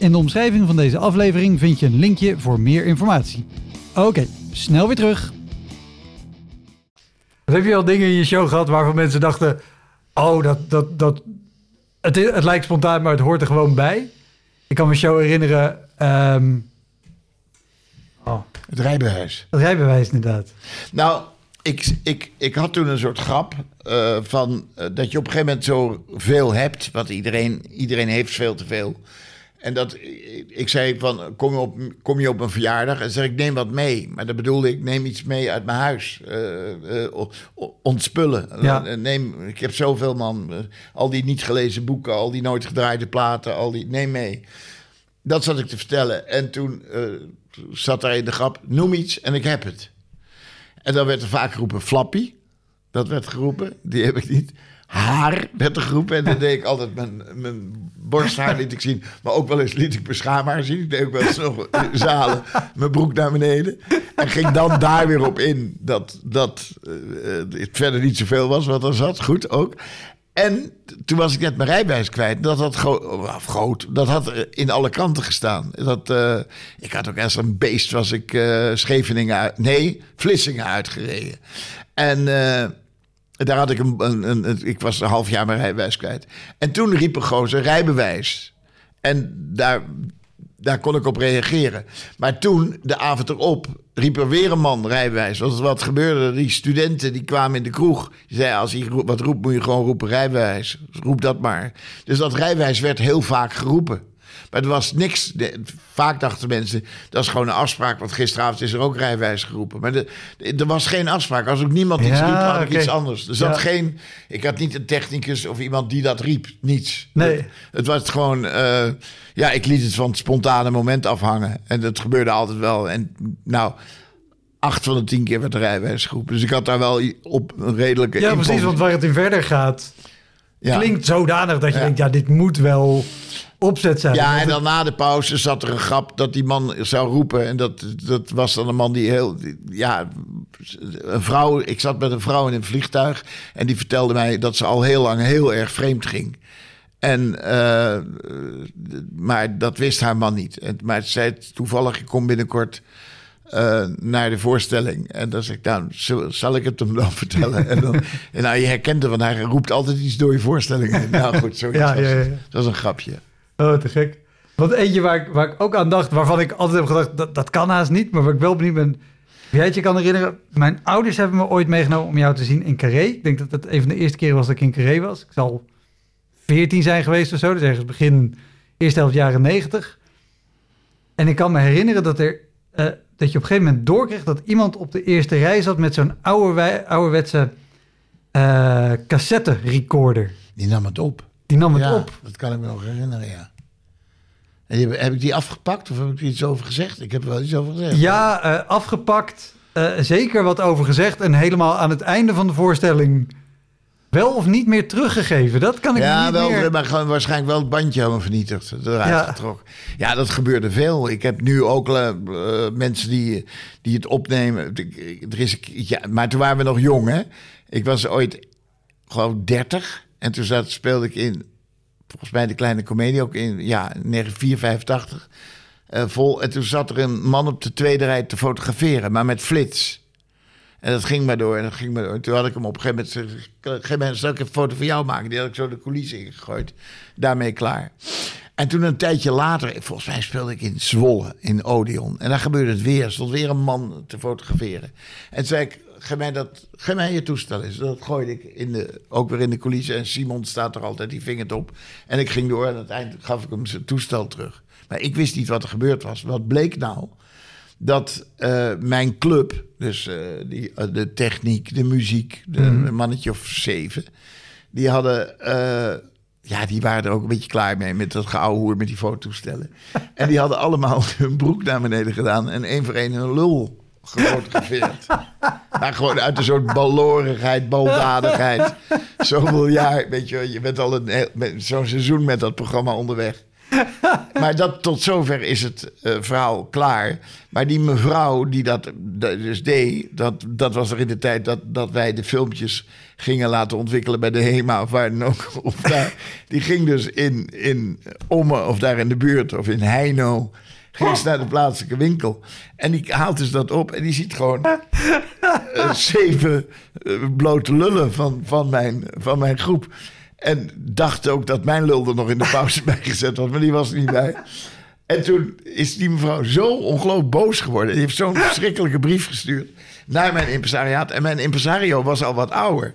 In de omschrijving van deze aflevering vind je een linkje voor meer informatie. Oké, snel weer terug. Heb je al dingen in je show gehad waarvan mensen dachten... Oh, dat, dat, dat, het, het lijkt spontaan, maar het hoort er gewoon bij. Ik kan me show herinneren... ehm, oh, Het rijbewijs. het rijbewijs inderdaad. Nou, ik, ik, ik had toen een soort grap eh, van eh, dat je op een gegeven moment zo veel hebt, wat iedereen, iedereen heeft veel te veel. En dat ik zei van kom je op, kom je op een verjaardag en zeg ik neem wat mee, maar dat bedoelde ik neem iets mee uit mijn huis, Eh, eh, o- o- ontspullen. Ja. Eh, neem, ik heb zoveel man, eh, al die niet gelezen boeken, al die nooit gedraaide platen, al die neem mee. Dat zat ik te vertellen en toen eh, zat daar in de grap noem iets en ik heb het. En dan werd er vaak geroepen Flappy. Dat werd geroepen. Die heb ik niet. Haar werd er geroepen. En dan deed ik altijd mijn, mijn borsthaar liet ik zien. Maar ook wel eens liet ik mijn zien. Ik deed ook wel eens nog zalen mijn broek naar beneden. En ging dan daar weer op in dat, dat eh, eh, het verder niet zoveel was wat er zat. Goed ook. En toen was ik net mijn rijbewijs kwijt. Dat had groot. Dat had eh, in alle kranten gestaan. Dat, ik had ook als een beest was ik Scheveningen uit, nee, Vlissingen uitgereden. En daar had ik een, een, ik was een half jaar mijn rijbewijs kwijt. En toen riep een gozer rijbewijs. En daar, daar kon ik op reageren. Maar toen, de avond erop, riep er weer een man rijbewijs. Want wat gebeurde? Die studenten die kwamen in de kroeg. Die zeiden, als hij wat roept, moet je gewoon roepen rijbewijs. Roep dat maar. Dus dat rijbewijs werd heel vaak geroepen. Maar er was niks. vaak dachten mensen, dat is gewoon een afspraak. Want gisteravond is er ook rijbewijs geroepen. Maar de- er was geen afspraak. Als ook niemand iets Ja, riep, had ik iets anders. Er zat Ja. geen, ik had niet een technicus of iemand die dat riep. Niets. Nee. Het, het was gewoon, eh, ja, ik liet het van het spontane moment afhangen. En dat gebeurde altijd wel. En nou, acht van de tien keer werd de rijbewijs geroepen. Dus ik had daar wel op een redelijke Ja, precies, want waar het in verder gaat... ja. klinkt zodanig dat je Ja. denkt... Ja, dit moet wel opzet zijn. Ja, en dan na de pauze zat er een grap dat die man zou roepen. En dat, dat was dan een man die heel. Ja, een vrouw. Ik zat met een vrouw in een vliegtuig. En die vertelde mij dat ze al heel lang heel erg vreemd ging. En, eh, maar dat wist haar man niet. En, maar ze zei toevallig: ik kom binnenkort. eh, naar de voorstelling. En dan zeg ik, nou, zal, ik het hem dan vertellen? En dan, en nou, je herkent hem, want hij roept altijd iets door je voorstelling. Nou goed, zoiets Ja, ja, ja. Dat was een grapje. Oh, te gek. Want eentje waar ik, waar ik ook aan dacht, waarvan ik altijd heb gedacht, dat, dat kan haast niet, maar waar ik wel benieuwd ben. Jij het je kan herinneren, mijn ouders hebben me ooit meegenomen om jou te zien in Carré. Ik denk dat het een van de eerste keren was dat ik in Carré was. Ik zal 14 zijn geweest of zo, dus ergens begin eerste helft jaren 90. En ik kan me herinneren dat, er, eh, dat je op een gegeven moment doorkreeg dat iemand op de eerste rij zat met zo'n oude, ouderwetse eh cassette recorder. Die nam het op. Die nam het ja, op. Dat kan ik me nog herinneren, ja. En heb ik die afgepakt of heb ik er iets over gezegd? Ik heb er wel iets over gezegd. Ja, eh, afgepakt. eh, zeker wat over gezegd. En helemaal aan het einde van de voorstelling wel of niet meer teruggegeven. Dat kan ik Ja, niet wel, meer... maar gewoon waarschijnlijk wel het bandje helemaal vernietigd. Eruit Ja. getrokken. Ja, dat gebeurde veel. Ik heb nu ook eh, eh, mensen die, die het opnemen. Er is, ja, maar toen waren we nog jong, hè. Ik was ooit, geloof ik, 30. En toen zat, speelde ik in, volgens mij de kleine komedie ook in, ja, 1984. eh, vol. En toen zat er een man op de tweede rij te fotograferen, maar met flits. En dat ging maar door en dat ging maar door. En toen had ik hem op een gegeven moment gezegd... "Op een gegeven moment zal ik een foto van jou maken. Die had ik zo de coulissen ingegooid. Daarmee klaar. En toen een tijdje later, volgens mij speelde ik in Zwolle, in Odeon. En daar gebeurde het weer. Er stond weer een man te fotograferen. En toen zei ik, geef mij, dat, geef mij je toestel eens. Dat gooide ik in de, ook weer in de coulissen. En Simon staat er altijd, die ving het op. En ik ging door en aan het eind gaf ik hem zijn toestel terug. Maar ik wist niet wat er gebeurd was. Wat bleek nou? dat eh, mijn club, dus eh, die, eh, de techniek, de muziek, de, een mannetje of zeven, die hadden, ja, die waren er ook een beetje klaar mee met dat geouwehoer met die fototoestellen. en die hadden allemaal hun broek naar beneden gedaan en één voor één hun lul gefotografeerd. maar gewoon uit een soort balorigheid, baldadigheid. Zoveel jaar, weet je, je bent al een, zo'n seizoen met dat programma onderweg. Maar dat, tot zover is het eh, verhaal klaar. Maar die mevrouw die dat, dat dus deed, dat, dat was er in de tijd dat, dat wij de filmpjes gingen laten ontwikkelen bij de HEMA of waar dan ook. Of daar, die ging dus in, in Ommen of daar in de buurt of in Heino. Ging ze naar de plaatselijke winkel. En die haalt dus dat op en die ziet gewoon eh, zeven eh, blote lullen van, van, mijn, van mijn groep. En dacht ook dat mijn lul er nog in de pauze bij gezet was, maar die was er niet bij. En toen is die mevrouw zo ongelooflijk boos geworden. Die heeft zo'n verschrikkelijke brief gestuurd naar mijn impresariaat. En mijn impresario was al wat ouder.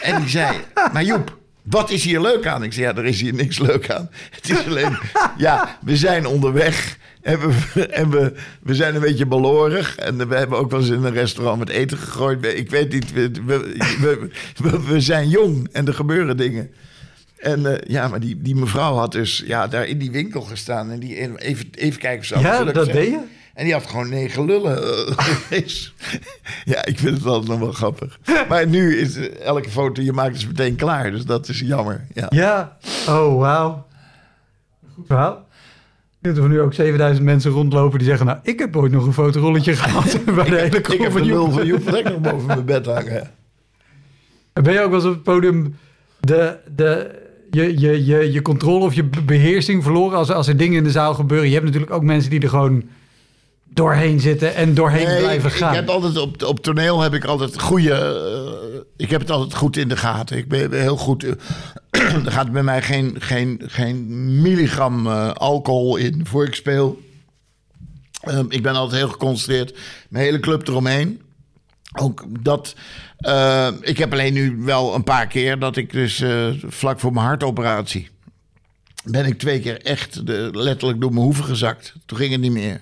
En die zei, maar Joep, wat is hier leuk aan? Ik zei, ja, er is hier niks leuk aan. Het is alleen, ja, we zijn onderweg. En, we, en we, we zijn een beetje balorig. En we hebben ook wel eens in een restaurant met eten gegooid. Ik weet niet, we, we, we, we- zijn jong en er gebeuren dingen. En eh, ja, maar die, die mevrouw had dus ja, daar in die winkel gestaan. En die even, even kijken of ze Ja, dat zijn. deed je? En die had gewoon negen lullen. geweest. ja, ik vind het altijd nog wel grappig. Maar nu is eh, elke foto je maakt is meteen klaar. Dus dat is jammer. Ja. Ja. Oh, wauw. Goed verhaal. Dat er nu ook 7000 mensen rondlopen die zeggen... nou, ik heb ooit nog een fotorolletje gehad bij de hele ik heb van Joep. van nog boven mijn bed hangen. En Ben je ook wel eens op het podium de, de, je, je, je, je controle of je be- beheersing verloren als, als er dingen in de zaal gebeuren? Je hebt natuurlijk ook mensen die er gewoon doorheen zitten en doorheen Nee, blijven gaan. ik heb altijd op, op toneel heb ik altijd goede. eh, ik heb het altijd goed in de gaten. Ik ben, ben heel goed. eh, er gaat bij mij geen, geen, geen milligram eh, alcohol in voor ik speel. Ehm, ik ben altijd heel geconcentreerd. Mijn hele club eromheen. Ook dat. ik heb alleen nu wel een paar keer dat ik dus vlak voor mijn hartoperatie. ben ik twee keer echt de, letterlijk door mijn hoeven gezakt. Toen ging het niet meer.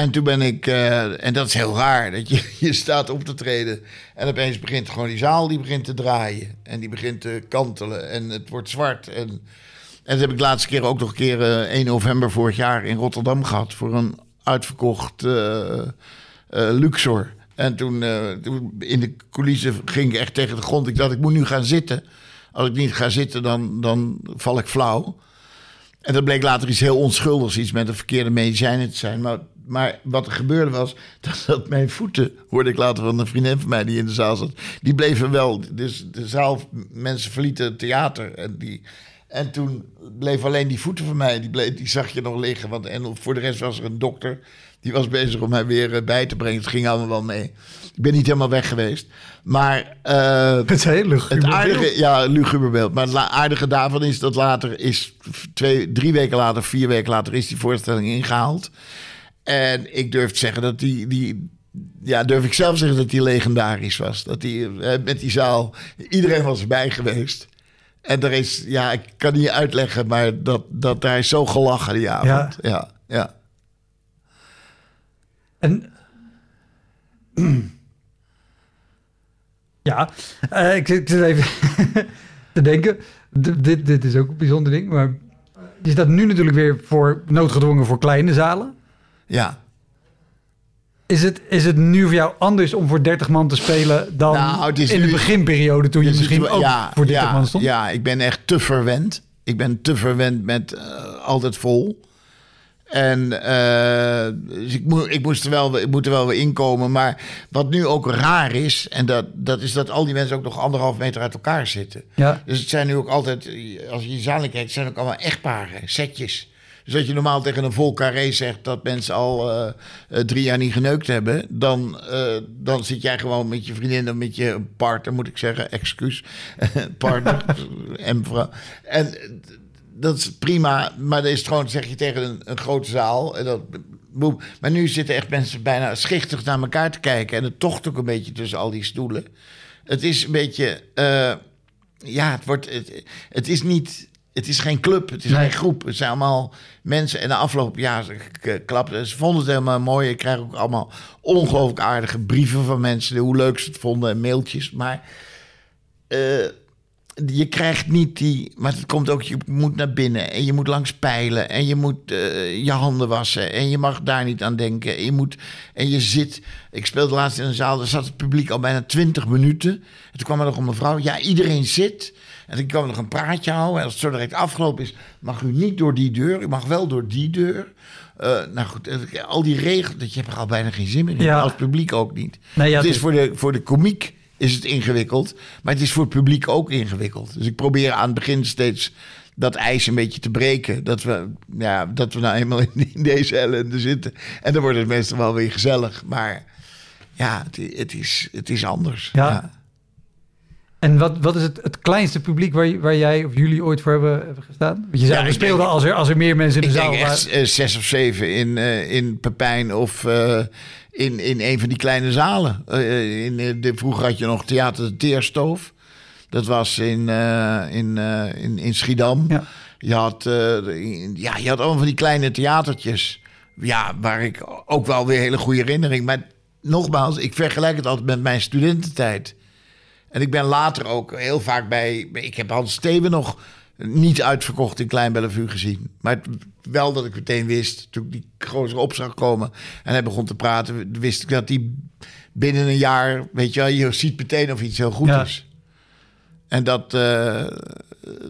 En toen ben ik, eh, en dat is heel raar, dat je, je staat op te treden. En opeens begint gewoon die zaal, die begint te draaien. En die begint te kantelen en het wordt zwart. En, en dat heb ik de laatste keer ook nog een keer eh, 1 november vorig jaar in Rotterdam gehad. Voor een uitverkocht eh, eh, Luxor. En toen, eh, toen in de coulissen ging ik echt tegen de grond. Ik dacht, ik moet nu gaan zitten. Als ik niet ga zitten, dan, dan val ik flauw. En dat bleek later iets heel onschuldigs, iets met een verkeerde medicijnen te zijn. Maar, maar wat er gebeurde was, dat, dat mijn voeten, hoorde ik later van een vriendin van mij die in de zaal zat, die bleven wel, dus de zaal, mensen verlieten het theater. En, die, en toen bleef alleen die voeten van mij, die, bleef, die zag je nog liggen. Want, en voor de rest was er een dokter, die was bezig om mij weer eh, bij te brengen. Het ging allemaal wel mee. Ik ben niet helemaal weg geweest. Maar eh, Het is heel luguber het beeld. aardige, ja, luguber beeld. Maar het aardige daarvan is dat later is twee, drie weken later, vier weken later is die voorstelling ingehaald. En ik durf te zeggen dat die, die ja, durf ik zelf zeggen dat die legendarisch was. Dat die eh, met die zaal, iedereen was erbij geweest. En er is, ja, ik kan niet uitleggen, maar dat, dat daar is zo gelachen die avond. Ja, ja. En... Ja, eh, ik, ik zit even te denken. D- dit, dit is ook een bijzonder ding. Maar je staat nu natuurlijk weer voor noodgedwongen voor kleine zalen. Ja. Is het, is het nu voor jou anders om voor 30 man te spelen dan Nou, in de beginperiode toen je misschien ook voor 30 ja, man stond? Ja, ik ben echt te verwend. Ik ben te verwend met eh, altijd vol. En eh, dus ik, moet, ik, moest er wel, ik moet er wel weer inkomen. Maar wat nu ook raar is, en dat, dat is dat al die mensen ook nog anderhalf meter uit elkaar zitten. Ja. Dus het zijn nu ook altijd, als je zalen kijkt, het zijn ook allemaal echtparen, setjes. Dus dat je normaal tegen een vol carré zegt dat mensen al eh, eh, drie jaar niet geneukt hebben, dan, eh, dan zit jij gewoon met je vriendin of met je partner, moet ik zeggen, excuus, partner en vrouw. En dat is prima, maar dan is het gewoon, zeg je tegen een, een grote zaal. En dat, boem. Maar nu zitten echt mensen bijna schichtig naar elkaar te kijken. En het tocht ook een beetje tussen al die stoelen. Het is een beetje, ja, het wordt, het, het is niet, het is geen club, het is Nee. geen groep. Het zijn allemaal mensen. En de afgelopen jaar klapten. Ze vonden het helemaal mooi. Ik krijg ook allemaal ongelooflijk aardige brieven van mensen, hoe leuk ze het vonden en mailtjes. Maar eh, je krijgt niet die. Maar het komt ook, je moet naar binnen en je moet langs pijlen en je moet eh, je handen wassen en je mag daar niet aan denken. En je moet, en je zit. Ik speelde laatst in een zaal, daar zat het publiek al bijna 20 minuten. En toen kwam er nog een mevrouw. Ja, iedereen zit. En dan kwam er nog een praatje houden. En als het zo direct afgelopen is, mag u niet door die deur. U mag wel door die deur. Eh, nou goed, eh, al die regels, dat je hebt er al bijna geen zin meer in. Ja. Als publiek ook niet. Nee, ja, het het is voor de, voor de komiek is het ingewikkeld. Maar het is voor het publiek ook ingewikkeld. Dus ik probeer aan het begin steeds dat ijs een beetje te breken. Dat we, ja, dat we nou eenmaal in, in deze ellende zitten. En dan wordt het meestal wel weer gezellig. Maar ja, het, het, is, het is anders. Ja. En wat, wat is het, het kleinste publiek waar, waar jij of jullie ooit voor hebben, hebben gestaan? Want je zei, Ja, we ik speelden denk- als, er, als er meer mensen in de zaal denk waren. eh, zes of zeven in, eh, in Pepijn of eh, in, in een van die kleine zalen. In, de, vroeger had je nog Theater de Teerstoof. Dat was in, in, in, in Schiedam. Ja. Je, had, in- ja, je had allemaal van die kleine theatertjes. Ja, waar ik ook wel weer hele goede herinnering. Maar nogmaals, ik vergelijk het altijd met mijn studententijd. En ik ben later ook heel vaak bij... Ik heb Hans Steven nog niet uitverkocht in Klein Bellevue gezien. Maar het- wel dat ik meteen wist, toen ik die gozer op zag komen... en hij begon te praten, wist ik dat hij binnen een jaar... Weet je wel, je ziet meteen of iets heel goed Ja. is. En dat, eh,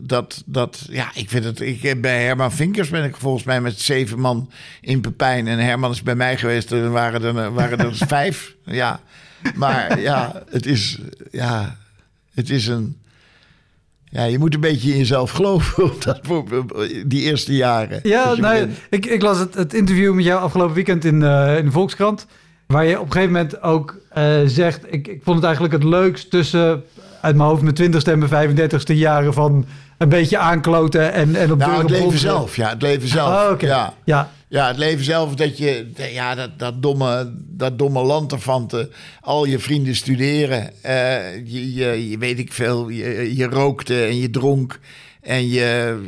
dat, dat, ja, ik vind het. Ik, bij Herman Vinkers ben ik volgens mij met zeven man in Pepijn. En Herman is bij mij geweest, er waren er, waren er vijf. Ja, maar ja, het is, ja, het is een. Ja, je moet een beetje in jezelf geloven op dat, voor die eerste jaren. Ja, nou, ik, ik las het, het interview met jou afgelopen weekend in, eh, in de Volkskrant. Waar je op een gegeven moment ook eh, zegt... Ik, ik vond het eigenlijk het leukst tussen... uit mijn hoofd mijn 20ste en mijn 35ste jaren... van een beetje aankloten en, en op Nou, het leven zelf, ja, het leven zelf. Oh. Ja. Ja, Ja, het leven zelf, dat je, ja, dat, dat domme, dat domme land ervan te, al je vrienden studeren. Eh, je, je, weet ik veel, je, je rookte en je dronk. En je,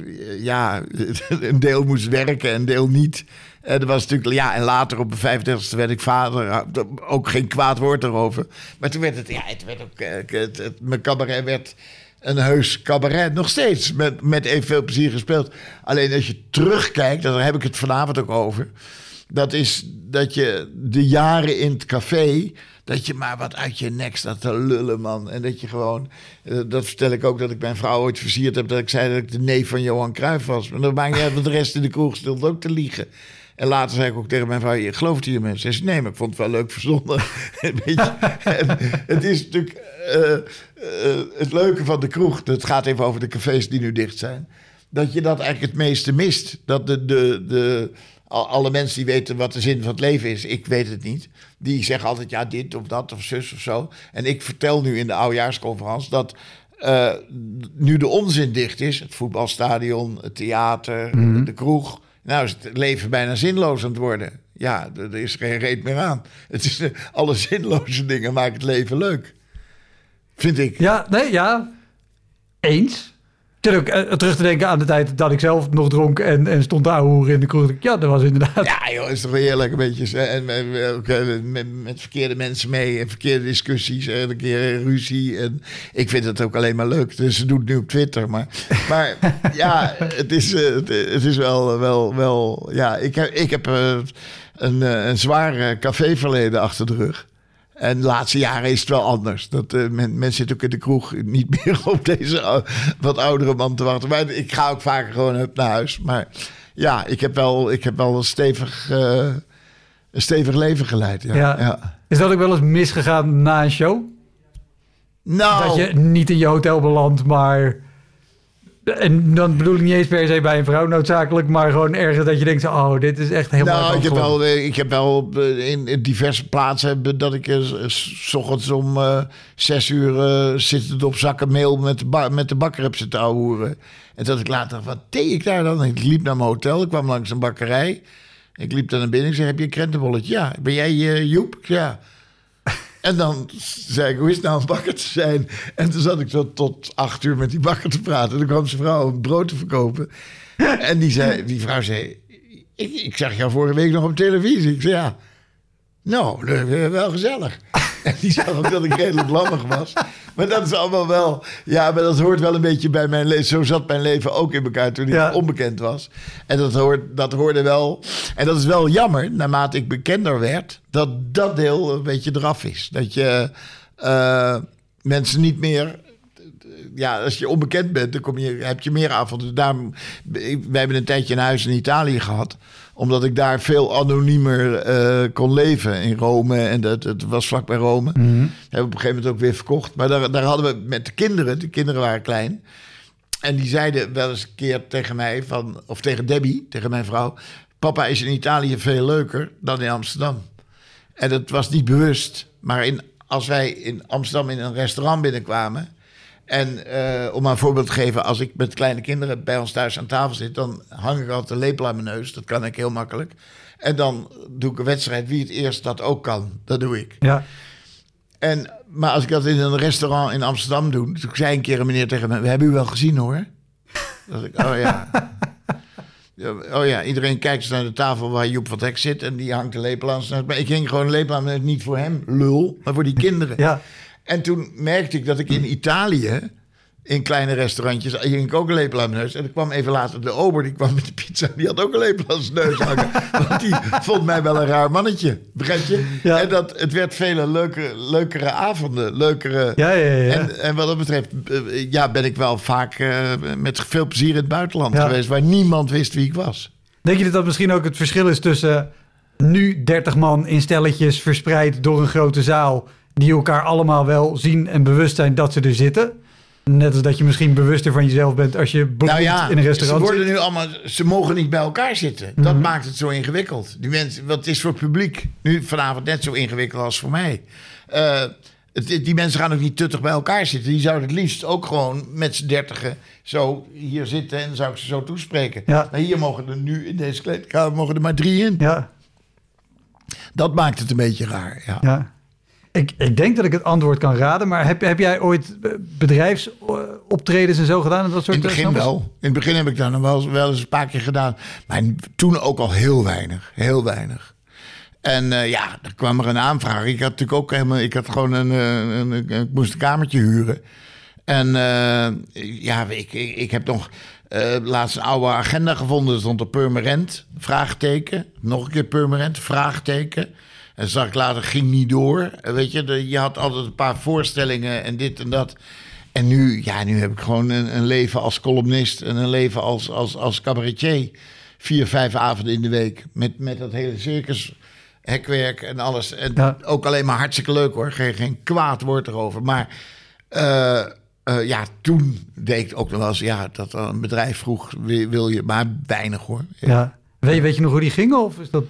ja, een deel moest werken, een deel niet. Eh, dat was natuurlijk, ja, en later op mijn 35e werd ik vader. Ook geen kwaad woord erover. Maar toen werd het, ja, het werd ook, eh, het, het, mijn cabaret werd een heus cabaret. Nog steeds met, met evenveel plezier gespeeld. Alleen als je terugkijkt, daar heb ik het vanavond ook over. Dat is dat je de jaren in het café. Dat je maar wat uit je nek staat te lullen, man. En dat je gewoon. eh, dat vertel ik ook dat ik mijn vrouw ooit versierd heb. Dat ik zei dat ik de neef van Johan Cruijff was. Maar dat maakt want de rest in de kroeg stond ook te liegen. En later zei ik ook tegen mijn vrouw: Je gelooft hier mensen? Ze zei: Nee, maar ik vond het wel leuk verzonnen. En het is natuurlijk. eh, eh, het leuke van de kroeg. Het gaat even over de cafés die nu dicht zijn. Dat je dat eigenlijk het meeste mist. Dat de, de, de, al- alle mensen die weten wat de zin van het leven is, ik weet het niet. Die zeggen altijd ja, dit of dat of zus of zo. En ik vertel nu in de oudejaarsconferentie dat eh, nu de onzin dicht is, het voetbalstadion, het theater, de kroeg. Nou is het leven bijna zinloos aan het worden. Ja, er is geen reet meer aan. Het is, eh, alle zinloze dingen maken het leven leuk. Vind ik. ja, nee, ja. Eens. Eh, terug te denken aan de tijd dat ik zelf nog dronk en, en stond te ouwehoeren in de kroeg. Ja, dat was inderdaad. Ja, joh, is toch heerlijk een beetje. En, en, ook, eh, met, met verkeerde mensen mee en verkeerde discussies en een keer ruzie. En ik vind het ook alleen maar leuk. Dus ze doet het nu op Twitter. Maar, maar ja, het is, eh, het, het is wel, wel, wel. Ja, ik heb, ik heb eh, een, eh, een zwaar eh, caféverleden achter de rug. En de laatste jaren is het wel anders. Dat, eh, men, men zit ook in de kroeg niet meer op deze wat oudere man te wachten. Maar ik ga ook vaker gewoon naar huis. Maar ja, ik heb wel, ik heb wel een, stevig, eh, een stevig leven geleid. Ja. Ja. Ja. Is dat ook wel eens misgegaan na een show? Nou, Dat je niet in je hotel belandt, maar... En dan bedoel ik niet eens per se bij een vrouw noodzakelijk, maar gewoon ergens dat je denkt, oh, dit is echt helemaal... nou, ik heb wel, eh, ik heb wel eh, in, in diverse plaatsen dat ik eh, s- ochtends om zes uur eh zittend op zakken mail met de, ba- met de bakker heb zitten ouwehoeren. En dat ik later dacht, wat deed ik daar dan? Ik liep naar mijn hotel, ik kwam langs een bakkerij. Ik liep daar naar binnen, ik zei, heb je een krentenbolletje? Ja. Ben jij Joep? Ja. En dan zei ik, hoe is het nou een bakker te zijn? En toen zat ik zo tot acht uur met die bakker te praten. En dan kwam zijn vrouw een brood te verkopen. En die, zei, die vrouw zei, ik, ik zag jou vorige week nog op televisie. Ik zei, ja, nou, dat wel gezellig. En die zag ook dat ik redelijk lammig was. Maar dat is allemaal wel... Ja, maar dat hoort wel een beetje bij mijn leven. Zo zat mijn leven ook in elkaar toen ik Ja. onbekend was. En dat, hoort, dat hoorde wel... En dat is wel jammer, naarmate ik bekender werd... dat dat deel een beetje eraf is. Dat je eh, mensen niet meer ja, als je onbekend bent, dan kom je, heb je meer avonden. Daarom, wij hebben een tijdje een huis in Italië gehad. Omdat ik daar veel anoniemer eh, kon leven in Rome. En dat, het was vlak bij Rome. Hebben we op een gegeven moment ook weer verkocht. Maar daar, daar hadden we met de kinderen, de kinderen waren klein. En die zeiden wel eens een keer tegen mij, van, of tegen Debbie, tegen mijn vrouw... Papa is in Italië veel leuker dan in Amsterdam. En dat was niet bewust. Maar in, als wij in Amsterdam in een restaurant binnenkwamen... En eh, om maar een voorbeeld te geven, als ik met kleine kinderen bij ons thuis aan tafel zit, dan hang ik altijd een lepel aan mijn neus. Dat kan ik heel makkelijk. En dan doe ik een wedstrijd wie het eerst dat ook kan. Dat doe ik. Ja, En, maar als ik dat in een restaurant in Amsterdam doe, toen zei een keer een meneer tegen me: We hebben u wel gezien hoor. Dat ik, oh ja. Oh ja, iedereen kijkt naar de tafel waar Joep van Hek zit en die hangt de lepel aan. zijn neus. Maar ik hing gewoon een lepel aan, mijn neus, niet voor hem, lul, maar voor die kinderen. ja. En toen merkte ik dat ik in Italië, in kleine restaurantjes, hing ik ook een lepel aan mijn neus. En er kwam even later de ober, die kwam met de pizza, die had ook een lepel aan zijn neus hangen. Want die vond mij wel een raar mannetje, begrijp je? Ja. En dat, het werd vele leuke, leukere avonden, leukere... Ja, ja, ja. En, en wat dat betreft, eh, ja, ben ik wel vaak eh, met veel plezier in het buitenland Ja. geweest, waar niemand wist wie ik was. Denk je dat dat misschien ook het verschil is tussen nu 30 man in stelletjes verspreid door een grote zaal, die elkaar allemaal wel zien en bewust zijn dat ze er zitten? Net als dat je misschien bewuster van jezelf bent als je Nou ja, in een ze restaurant worden zit. nu allemaal, ze mogen niet bij elkaar zitten. Dat maakt het zo ingewikkeld. Die mensen, wat is voor het publiek nu vanavond net zo ingewikkeld als voor mij. Eh, het- die mensen gaan ook niet tuttig bij elkaar zitten. Die zouden het liefst ook gewoon met z'n dertigen zo hier zitten en zou ik ze zo toespreken. Ja. Hier mogen er nu in deze kleedkamer mogen er maar drie in. Ja, Dat maakt het een beetje raar. Ja. ja. Ik, ik denk dat ik het antwoord kan raden, maar heb, heb jij ooit eh, bedrijfsoptredens en zo gedaan? En dat soort In het begin eh, wel. In het begin heb ik dat wel, wel eens een paar keer gedaan. Maar toen ook al heel weinig. Heel weinig. En eh, ja, er kwam er een aanvraag. Ik had natuurlijk ook helemaal... Ik had gewoon een... een, een- ik moest een kamertje huren. En ja, ik, ik, ik heb nog eh, laatst een oude agenda gevonden. Er stond er permanent, vraagteken. Nog een keer permanent, vraagteken. En zag ik later, ging niet door. Weet je, je had altijd een paar voorstellingen en dit en dat. En nu, ja, nu heb ik gewoon een, een leven als columnist en een leven als, als, als cabaretier. Vier, vijf avonden in de week. Met, met dat hele circus, hekwerk en alles. En Ja. ook alleen maar hartstikke leuk hoor. Geen, geen kwaad woord erover. Maar eh, eh, ja, toen deed ik ook nog wel eens, ja, dat een bedrijf vroeg, wil, wil je, maar weinig hoor. Ja. Weet, weet je nog hoe die ging? Of is dat...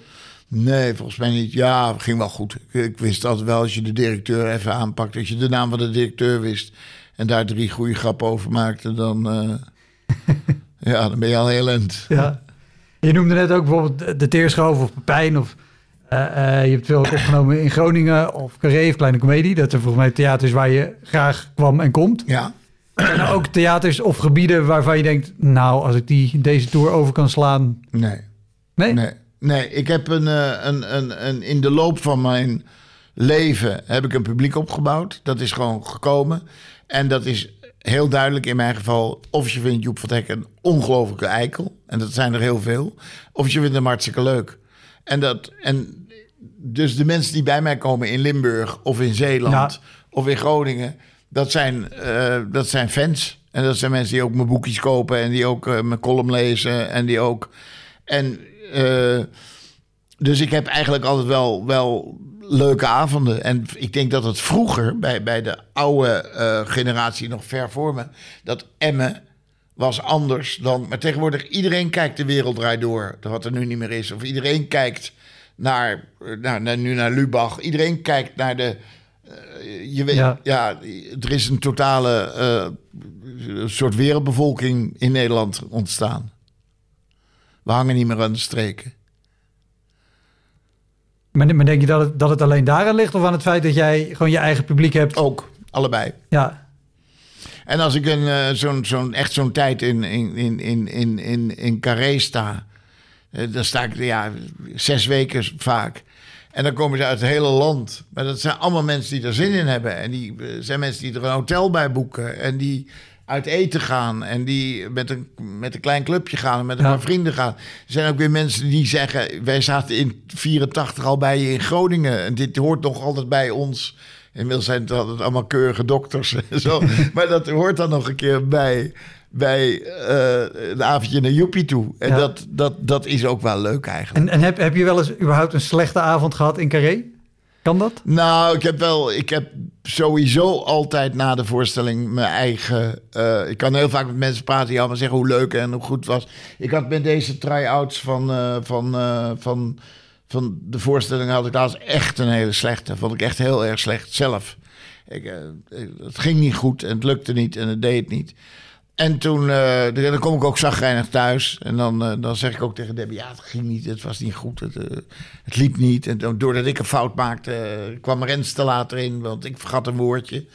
Nee, volgens mij niet. Ja, ging wel goed. Ik, wist altijd wel, als je de directeur even aanpakt, als je de naam van de directeur wist en daar drie goede grappen over maakte, dan, eh, ja, dan ben je al heel end. Ja. Je noemde net ook bijvoorbeeld de- Teerschoof of Pepijn of... eh, je hebt veel opgenomen in Groningen of Carré of Kleine Comedie. Dat zijn volgens mij theaters waar je graag kwam en komt. Ja, er ook theaters of gebieden waarvan je denkt... nou, als ik die, deze tour over kan slaan... Nee. Nee? Nee, nee. ik heb een, eh, een, een, een, in de loop van mijn leven heb ik een publiek opgebouwd. Dat is gewoon gekomen. En dat is heel duidelijk in mijn geval... of je vindt Joep van Hek een ongelofelijke eikel. En dat zijn er heel veel. Of je vindt hem hartstikke leuk. En, dat, en dus de mensen die bij mij komen in Limburg of in Zeeland... Ja. of in Groningen, dat zijn, eh, dat zijn fans. En dat zijn mensen die ook mijn boekjes kopen... en die ook eh, mijn column lezen en die ook... En eh, dus ik heb eigenlijk altijd wel, wel leuke avonden. En ik denk dat het vroeger, bij, bij de oude eh, generatie nog ver voor me, dat Emmen was anders dan. Maar tegenwoordig, iedereen kijkt de wereld draait door, wat er nu niet meer is. Of iedereen kijkt naar, naar, nu naar Lubach. Iedereen kijkt naar de. eh, je weet, ja. Ja. er is een totale soort wereldbevolking in Nederland ontstaan. We hangen niet meer aan de streken. Maar, maar denk je dat het, dat het alleen daaraan ligt... of aan het feit dat jij gewoon je eigen publiek hebt? Ook, allebei. Ja, En als ik een, eh, zo'n, zo'n, echt zo'n tijd in, in, in, in, in, in, in Carré sta, eh, dan sta ik ja, zes weken vaak. En dan komen ze uit het hele land. Maar dat zijn allemaal mensen die er zin in hebben. En die eh, zijn mensen die er een hotel bij boeken. En die uit eten gaan. En die met een, met een klein clubje gaan. En met een Ja. paar vrienden gaan. Er zijn ook weer mensen die zeggen... wij zaten in 84 al bij je in Groningen. En dit hoort nog altijd bij ons. Inmiddels zijn het altijd allemaal keurige dokters en zo. maar dat hoort dan nog een keer bij... bij eh, een avondje naar Joepie toe. En Ja. dat, dat, dat is ook wel leuk eigenlijk. en, en heb, heb je wel eens überhaupt een slechte avond gehad in Carré? Kan dat? Nou, ik heb wel. Ik heb sowieso altijd na de voorstelling mijn eigen. eh, ik kan heel vaak met mensen praten die allemaal zeggen hoe leuk en hoe goed het was. Ik had met deze try-outs van, eh, van, eh, van, van de voorstelling had ik laatst echt een hele slechte. Vond ik echt heel erg slecht zelf. Ik, het ging niet goed en het lukte niet en het deed niet. En toen eh, dan kom ik ook zagrijnig thuis. En dan, eh, dan zeg ik ook tegen Debbie... ja, het ging niet, het was niet goed, het, eh, het liep niet. En dan, doordat ik een fout maakte, kwam Rens te later in... want ik vergat een woordje.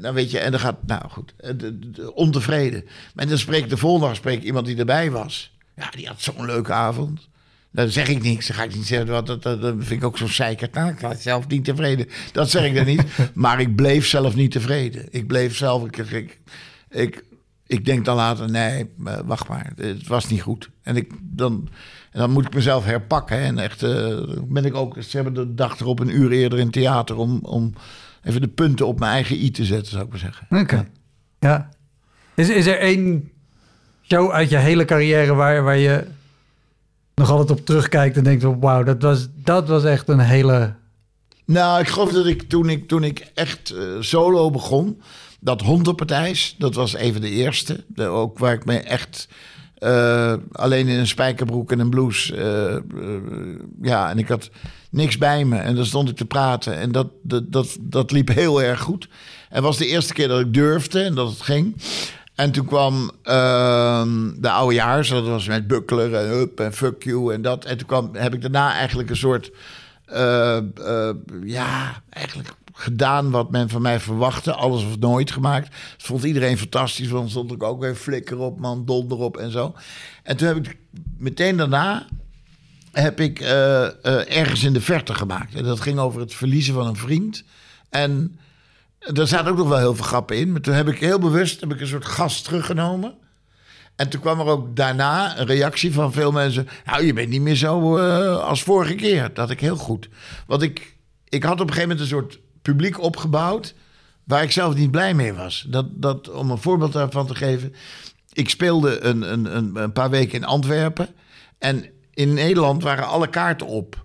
Nou weet je, en dan gaat... Nou goed, de- de- ontevreden. Maar dan spreek de volgende dag spreek iemand die erbij was. Ja, die had zo'n leuke avond. Dan zeg ik niks. Dan ga ik niet zeggen, wat, dat, dat, dat vind ik ook zo zeikerd. Nou, ik was zelf niet tevreden. Dat zeg ik dan niet. Maar ik bleef zelf niet tevreden. Ik bleef zelf... Ik, ik, ik, ik denk dan later, nee, wacht maar. Het was niet goed. En, ik, dan, en dan moet ik mezelf herpakken. hè. En echt eh, ben ik ook... Ze hebben de dag erop een uur eerder in theater... om, om even de punten op mijn eigen i te zetten, zou ik maar zeggen. Oké. Ja. Is, is er één show uit je hele carrière waar, waar je nog altijd op terugkijkt en denkt: wauw, dat was, dat was echt een hele. Nou, ik geloof dat ik toen ik, toen ik echt eh, solo begon, dat Hondenpartijs, dat was even de eerste. De, ook waar ik me echt eh, alleen in een spijkerbroek en een blouse. eh, eh, ja, en ik had niks bij me. En dan stond ik te praten. En dat, dat, dat, dat liep heel erg goed. En was de eerste keer dat ik durfde en dat het ging. En toen kwam ehm, de oudejaars, dat was met Buckler en Up en Fuck You en dat. En toen kwam, heb ik daarna eigenlijk een soort, ja, eigenlijk gedaan wat men van mij verwachtte. Alles of nooit gemaakt. Dat vond iedereen fantastisch, want dan stond ik ook weer flikker op, man, donder op en zo. En toen heb ik meteen daarna heb ik eh, eh, ergens in de verte gemaakt. En dat ging over het verliezen van een vriend. En daar zaten ook nog wel heel veel grappen in. Maar toen heb ik heel bewust heb ik een soort gast teruggenomen. En toen kwam er ook daarna een reactie van veel mensen. Nou, je bent niet meer zo eh, als vorige keer. Dat had ik heel goed. Want ik, ik had op een gegeven moment een soort publiek opgebouwd. waar ik zelf niet blij mee was. Dat, dat, om een voorbeeld daarvan te geven. Ik speelde een, een, een, een paar weken in Antwerpen. En in Nederland waren alle kaarten op.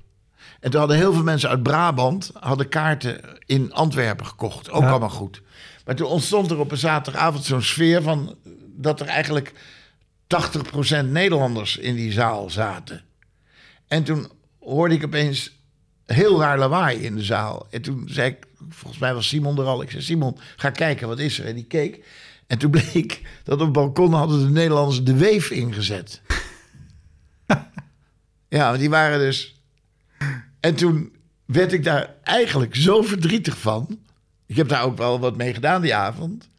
En toen hadden heel veel mensen uit Brabant hadden kaarten in Antwerpen gekocht. Ook Ja. allemaal goed. Maar toen ontstond er op een zaterdagavond zo'n sfeer van dat er eigenlijk 80% Nederlanders in die zaal zaten. En toen hoorde ik opeens heel raar lawaai in de zaal. En toen zei ik, volgens mij was Simon er al. Ik zei, Simon, ga kijken, wat is er? En die keek. En toen bleek dat op het balkon hadden de Nederlanders de weef ingezet. ja, die waren dus... En toen werd ik daar eigenlijk zo verdrietig van. Ik heb daar ook wel wat mee gedaan die avond.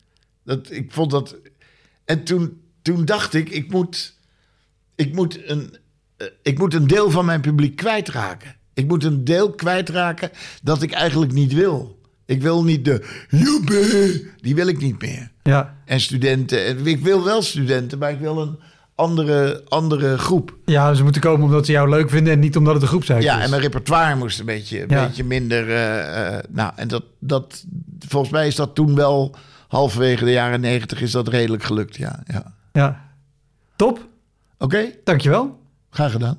Dat, ik vond dat... En toen, toen dacht ik, ik moet, ik, moet een, eh, ik moet een deel van mijn publiek kwijtraken. Ik moet een deel kwijtraken dat ik eigenlijk niet wil. Ik wil niet de joepie, die wil ik niet meer. Ja. En studenten, en ik wil wel studenten, maar ik wil een andere, andere groep. ja, ze moeten komen omdat ze jou leuk vinden en niet omdat het een groepshuis Ja, is. en mijn repertoire moest een beetje, een Ja. beetje minder. eh, eh, nou, en dat, dat, volgens mij is dat toen wel halverwege de jaren negentig is dat redelijk gelukt. Ja, ja. Ja. Top, Oké, dankjewel. graag gedaan.